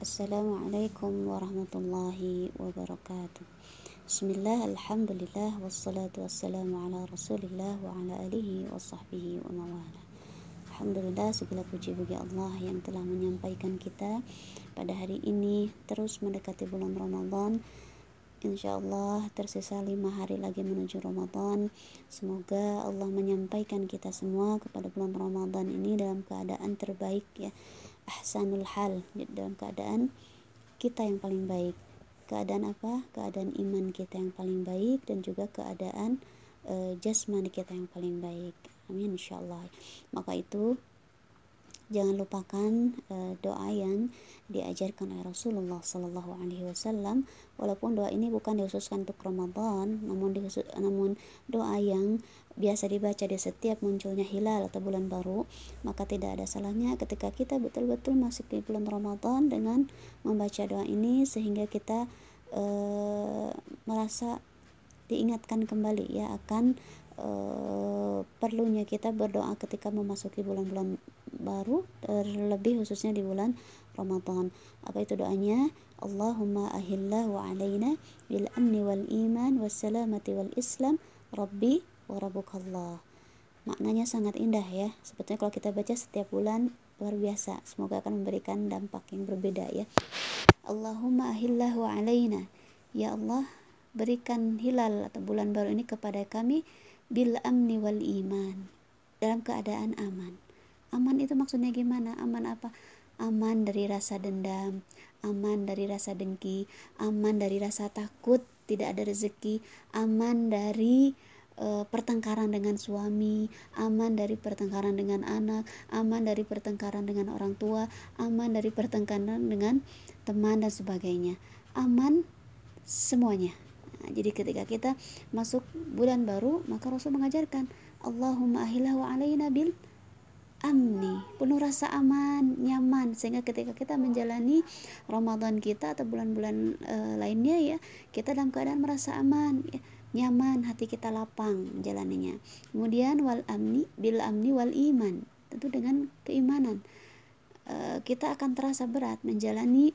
Assalamualaikum warahmatullahi wabarakatuh. Bismillah, Alhamdulillah, wassalatu wassalamu ala rasulillah wa ala alihi wa sahbihi wa mawala Alhamdulillah segala puji bagi Allah yang telah menyampaikan kita pada hari ini terus mendekati bulan Ramadan. Insya Allah tersisa lima hari lagi menuju Ramadan. Semoga Allah menyampaikan kita semua kepada bulan Ramadan ini dalam keadaan terbaik ya ahsanul hal dalam keadaan kita yang paling baik. Keadaan apa? Keadaan iman kita yang paling baik dan juga keadaan uh, jasmani kita yang paling baik. Amin insyaallah. Maka itu jangan lupakan uh, doa yang diajarkan oleh Rasulullah Sallallahu Alaihi Wasallam. Walaupun doa ini bukan dikhususkan untuk Ramadan namun dikhusus, namun doa yang biasa dibaca di setiap munculnya hilal atau bulan baru maka tidak ada salahnya ketika kita betul-betul masuk di bulan Ramadan dengan membaca doa ini sehingga kita uh, merasa diingatkan kembali ya akan uh, perlunya kita berdoa ketika memasuki bulan-bulan baru terlebih khususnya di bulan Ramadan. Apa itu doanya? Allahumma ahillahu alaina bil amni wal iman was salamati wal islam rabbi wa rabbukallah maknanya sangat indah ya. Sebetulnya kalau kita baca setiap bulan luar biasa. Semoga akan memberikan dampak yang berbeda ya. Allahumma ahillahu alaina. Ya Allah berikan hilal atau bulan baru ini kepada kami bil amni wal iman. Dalam keadaan aman. Aman itu maksudnya gimana? Aman apa? Aman dari rasa dendam aman dari rasa dengki aman dari rasa takut tidak ada rezeki aman dari e, pertengkaran dengan suami, aman dari pertengkaran dengan anak, aman dari pertengkaran dengan orang tua, aman dari pertengkaran dengan teman dan sebagainya. Aman semuanya. Nah, jadi ketika kita masuk bulan baru, maka Rasul mengajarkan, Allahumma ahilahu alaina bil amni, penuh rasa aman, nyaman sehingga ketika kita menjalani Ramadan kita atau bulan-bulan e, lainnya ya, kita dalam keadaan merasa aman ya, nyaman, hati kita lapang menjalaninya. Kemudian wal amni bil amni wal iman, tentu dengan keimanan. E, kita akan terasa berat menjalani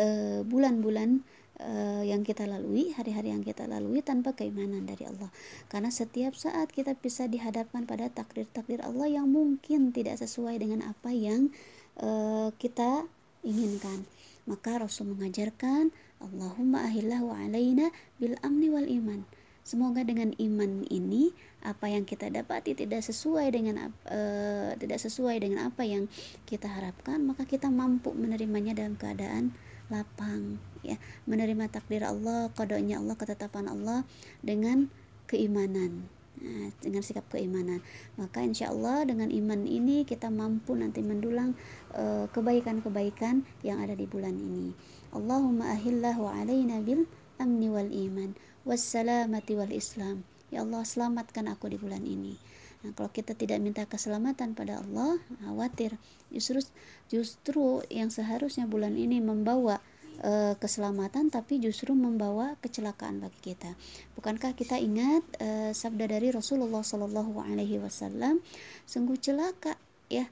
eh, bulan-bulan e, yang kita lalui, hari-hari yang kita lalui tanpa keimanan dari Allah. Karena setiap saat kita bisa dihadapkan pada takdir-takdir Allah yang mungkin tidak sesuai dengan apa yang uh, kita inginkan. Maka Rasul mengajarkan, Allahumma ahillahu alaina bil amni wal iman. Semoga dengan iman ini apa yang kita dapati tidak sesuai dengan uh, tidak sesuai dengan apa yang kita harapkan, maka kita mampu menerimanya dalam keadaan lapang ya menerima takdir Allah kodonya Allah ketetapan Allah dengan keimanan nah, dengan sikap keimanan. Maka insya Allah dengan iman ini kita mampu nanti mendulang eh, kebaikan-kebaikan yang ada di bulan ini. Allahumma ahillahu alaina bil amni wal iman. Wassalamati wal islam. Ya Allah selamatkan aku di bulan ini. Nah, kalau kita tidak minta keselamatan pada Allah, khawatir. Justru justru yang seharusnya bulan ini membawa e, keselamatan tapi justru membawa kecelakaan bagi kita. Bukankah kita ingat e, sabda dari Rasulullah Shallallahu alaihi wasallam, sungguh celaka ya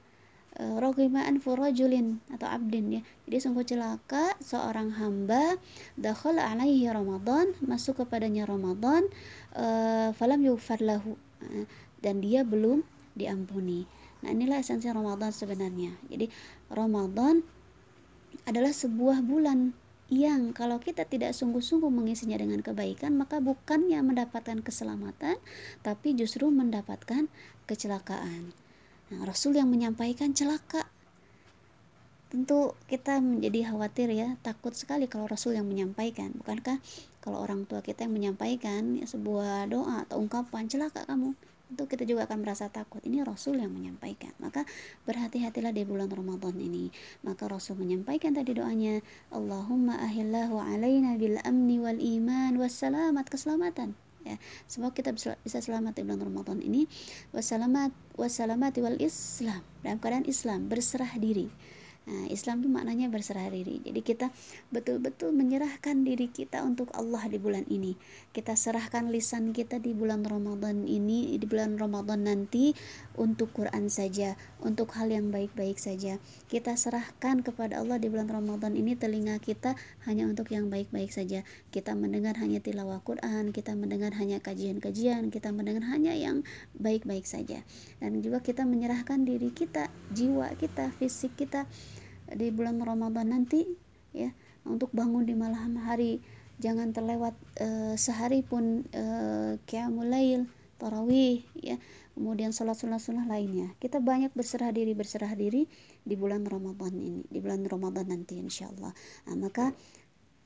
e, rogimaan atau abdin ya. Jadi sungguh celaka seorang hamba dakhal alaihi Ramadan, masuk kepadanya Ramadan, e, falam yughfar lahu dan dia belum diampuni. Nah, inilah esensi Ramadan sebenarnya. Jadi Ramadan adalah sebuah bulan yang kalau kita tidak sungguh-sungguh mengisinya dengan kebaikan maka bukannya mendapatkan keselamatan tapi justru mendapatkan kecelakaan. Nah, Rasul yang menyampaikan celaka. Tentu kita menjadi khawatir ya takut sekali kalau Rasul yang menyampaikan. Bukankah kalau orang tua kita yang menyampaikan ya, sebuah doa atau ungkapan celaka kamu tentu kita juga akan merasa takut. Ini Rasul yang menyampaikan. Maka berhati-hatilah di bulan Ramadan ini. Maka Rasul menyampaikan tadi doanya Allahumma ahillahu alaina bil amni wal iman wassalamat keselamatan. Ya semoga kita bisa selamat di bulan Ramadan ini. Wassalamat wassalamati wal islam. Dalam keadaan Islam berserah diri Nah, Islam itu maknanya berserah diri. Jadi kita betul-betul menyerahkan diri kita untuk Allah di bulan ini. Kita serahkan lisan kita di bulan Ramadan ini, di bulan Ramadan nanti untuk Quran saja, untuk hal yang baik-baik saja. Kita serahkan kepada Allah di bulan Ramadan ini telinga kita hanya untuk yang baik-baik saja. Kita mendengar hanya tilawah Quran, kita mendengar hanya kajian-kajian, kita mendengar hanya yang baik-baik saja. Dan juga kita menyerahkan diri kita, jiwa kita, fisik kita di bulan Ramadan nanti ya untuk bangun di malam hari. Jangan terlewat uh, sehari pun uh, qiyamul lail tarawih ya. Kemudian sholat sholat sunnah lainnya. Kita banyak berserah diri berserah diri di bulan Ramadan ini di bulan Ramadan nanti insyaallah. Nah, maka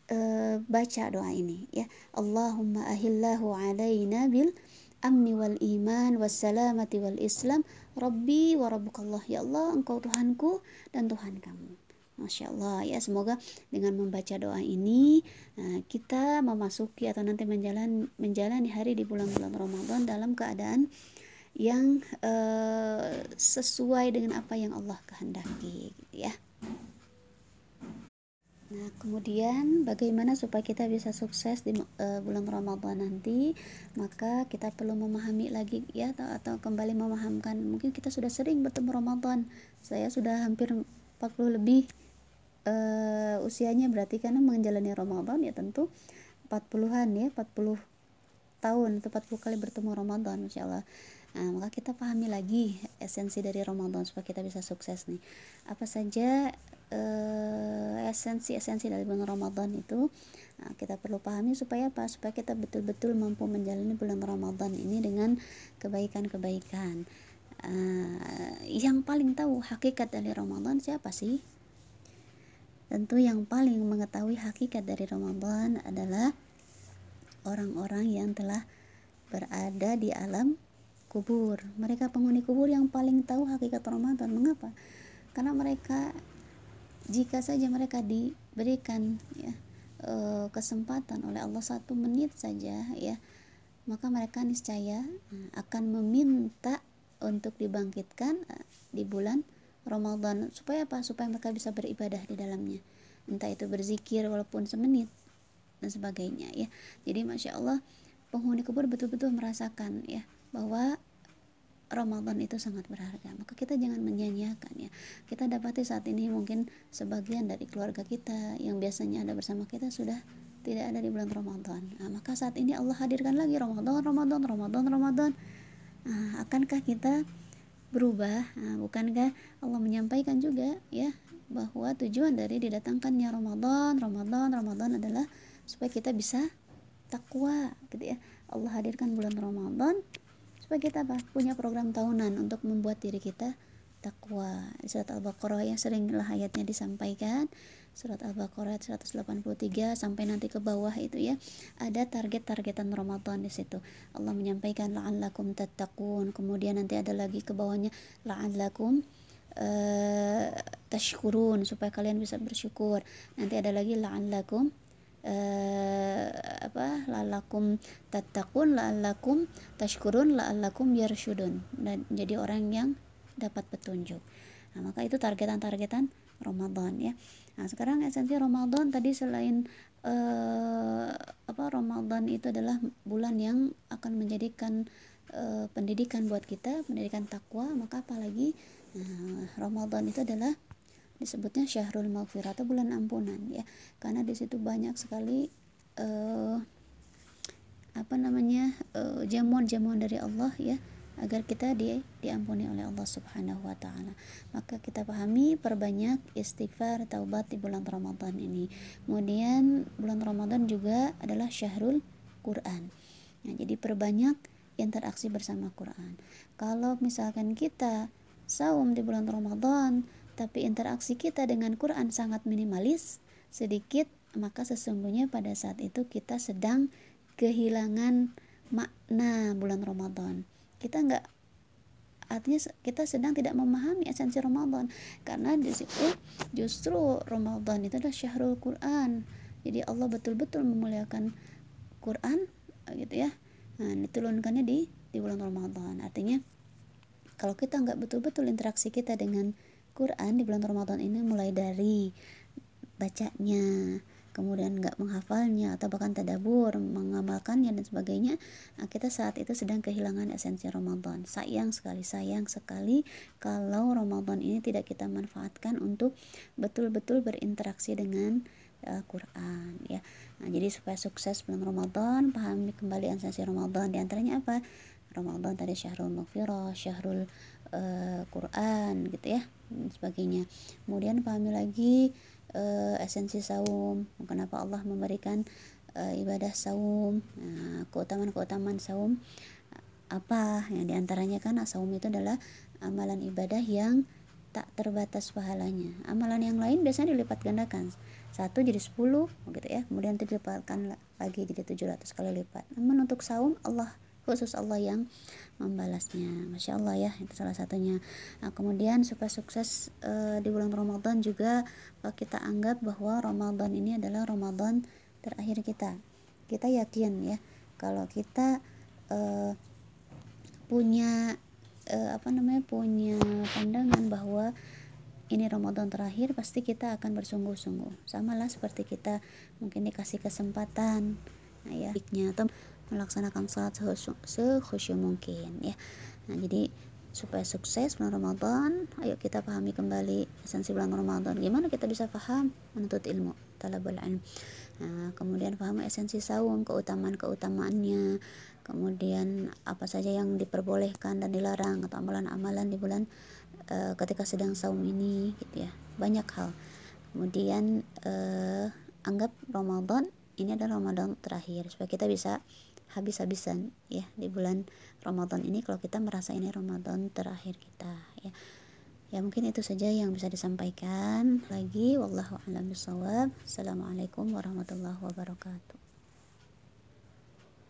uh, baca doa ini ya. Allahumma ahillahu alaina bil amni wal iman wassalamati wal islam Rabbi wa rabbukallah ya Allah engkau Tuhanku dan Tuhan kamu. Masya Allah. Ya semoga dengan membaca doa ini nah, kita memasuki atau nanti menjalani, menjalani hari di bulan-bulan Ramadan dalam keadaan yang uh, sesuai dengan apa yang Allah kehendaki gitu ya. Nah, kemudian bagaimana supaya kita bisa sukses di uh, bulan Ramadan nanti? Maka kita perlu memahami lagi ya atau, atau kembali memahamkan. Mungkin kita sudah sering bertemu Ramadan. Saya sudah hampir 40 lebih uh, usianya berarti karena menjalani Ramadan ya tentu 40-an ya 40 tahun atau 40 kali bertemu Ramadan Masya Allah Nah, maka kita pahami lagi esensi dari Ramadan supaya kita bisa sukses nih. Apa saja uh, esensi-esensi dari bulan Ramadan itu nah, kita perlu pahami supaya apa? Supaya kita betul-betul mampu menjalani bulan Ramadan ini dengan kebaikan-kebaikan. Uh, yang paling tahu hakikat dari Ramadan siapa sih? Tentu yang paling mengetahui hakikat dari Ramadan adalah orang-orang yang telah berada di alam kubur. Mereka penghuni kubur yang paling tahu hakikat Ramadan. Mengapa? Karena mereka jika saja mereka diberikan ya e, kesempatan oleh Allah satu menit saja ya maka mereka niscaya e, akan meminta untuk dibangkitkan e, di bulan Ramadan supaya apa supaya mereka bisa beribadah di dalamnya entah itu berzikir walaupun semenit dan sebagainya ya. Jadi masya Allah penghuni kubur betul-betul merasakan ya bahwa Ramadan itu sangat berharga. Maka kita jangan menyanyiakan ya. Kita dapati saat ini mungkin sebagian dari keluarga kita yang biasanya ada bersama kita sudah tidak ada di bulan Ramadan. Nah, maka saat ini Allah hadirkan lagi Ramadan Ramadan Ramadan Ramadan. Nah, akankah kita berubah? Nah, bukankah Allah menyampaikan juga ya bahwa tujuan dari didatangkannya Ramadan Ramadan Ramadan adalah supaya kita bisa takwa gitu ya. Allah hadirkan bulan Ramadan supaya kita apa? Punya program tahunan untuk membuat diri kita takwa. Surat Al-Baqarah yang seringlah ayatnya disampaikan. Surat Al-Baqarah 183 sampai nanti ke bawah itu ya. Ada target-targetan Ramadan di situ. Allah menyampaikan la'allakum tattaqun. Kemudian nanti ada lagi ke bawahnya la'allakum uh, tashkurun. Supaya kalian bisa bersyukur. Nanti ada lagi la'allakum uh, apa lalakum tatakun lalakum tashkurun lalakum yarshudun. Dan jadi orang yang dapat petunjuk. Nah, maka itu targetan-targetan Ramadan ya. Nah sekarang esensi Ramadan tadi selain uh, apa Ramadan itu adalah bulan yang akan menjadikan uh, pendidikan buat kita pendidikan takwa maka apalagi uh, Ramadan itu adalah disebutnya syahrul maghfirah atau bulan ampunan ya karena di situ banyak sekali uh, apa namanya uh, jamuan-jamuan dari Allah ya agar kita di, diampuni oleh Allah Subhanahu wa taala. Maka kita pahami perbanyak istighfar taubat di bulan Ramadan ini. Kemudian bulan Ramadan juga adalah syahrul Quran. Nah, jadi perbanyak interaksi bersama Quran. Kalau misalkan kita saum di bulan Ramadan tapi interaksi kita dengan Quran sangat minimalis, sedikit, maka sesungguhnya pada saat itu kita sedang kehilangan makna bulan Ramadan. Kita nggak artinya kita sedang tidak memahami esensi Ramadan karena di situ justru Ramadan itu adalah syahrul Quran. Jadi Allah betul-betul memuliakan Quran gitu ya. Nah, diturunkannya di di bulan Ramadan. Artinya kalau kita nggak betul-betul interaksi kita dengan Quran di bulan Ramadan ini mulai dari bacanya kemudian nggak menghafalnya atau bahkan tadabur mengamalkannya dan sebagainya nah kita saat itu sedang kehilangan esensi Ramadan. Sayang sekali sayang sekali kalau Ramadan ini tidak kita manfaatkan untuk betul-betul berinteraksi dengan uh, Quran ya. Nah, jadi supaya sukses bulan Ramadan pahami kembali esensi Ramadan. Di antaranya apa? Ramadan tadi syahrul maghfirah syahrul uh, Quran gitu ya sebagainya. Kemudian pahami lagi uh, esensi saum kenapa Allah memberikan uh, ibadah saum nah, keutamaan-keutamaan saum apa? Yang di antaranya kan saum itu adalah amalan ibadah yang tak terbatas pahalanya. Amalan yang lain biasanya dilipat gandakan. Satu jadi sepuluh gitu ya. Kemudian itu dilipatkan lagi jadi tujuh ratus kali lipat. Namun untuk saum Allah khusus Allah yang membalasnya. Masya Allah ya itu salah satunya. Nah, kemudian supaya sukses e, di bulan Ramadan juga e, kita anggap bahwa Ramadan ini adalah Ramadan terakhir kita. Kita yakin ya kalau kita e, punya e, apa namanya punya pandangan bahwa ini Ramadan terakhir pasti kita akan bersungguh-sungguh. Samalah seperti kita mungkin dikasih kesempatan nah ya atau melaksanakan salat sekhusyuk mungkin ya. Nah jadi supaya sukses bulan Ramadan ayo kita pahami kembali esensi bulan Ramadan. Gimana kita bisa paham? Menuntut ilmu talabul ilm. Nah, kemudian paham esensi saum keutamaan keutamaannya kemudian apa saja yang diperbolehkan dan dilarang atau amalan-amalan di bulan uh, ketika sedang saum ini gitu ya. Banyak hal. Kemudian uh, anggap Ramadan ini adalah Ramadan terakhir supaya kita bisa habis-habisan ya di bulan Ramadan ini kalau kita merasa ini Ramadan terakhir kita ya. Ya mungkin itu saja yang bisa disampaikan lagi. Wallahu a'lam bishawab assalamualaikum warahmatullahi wabarakatuh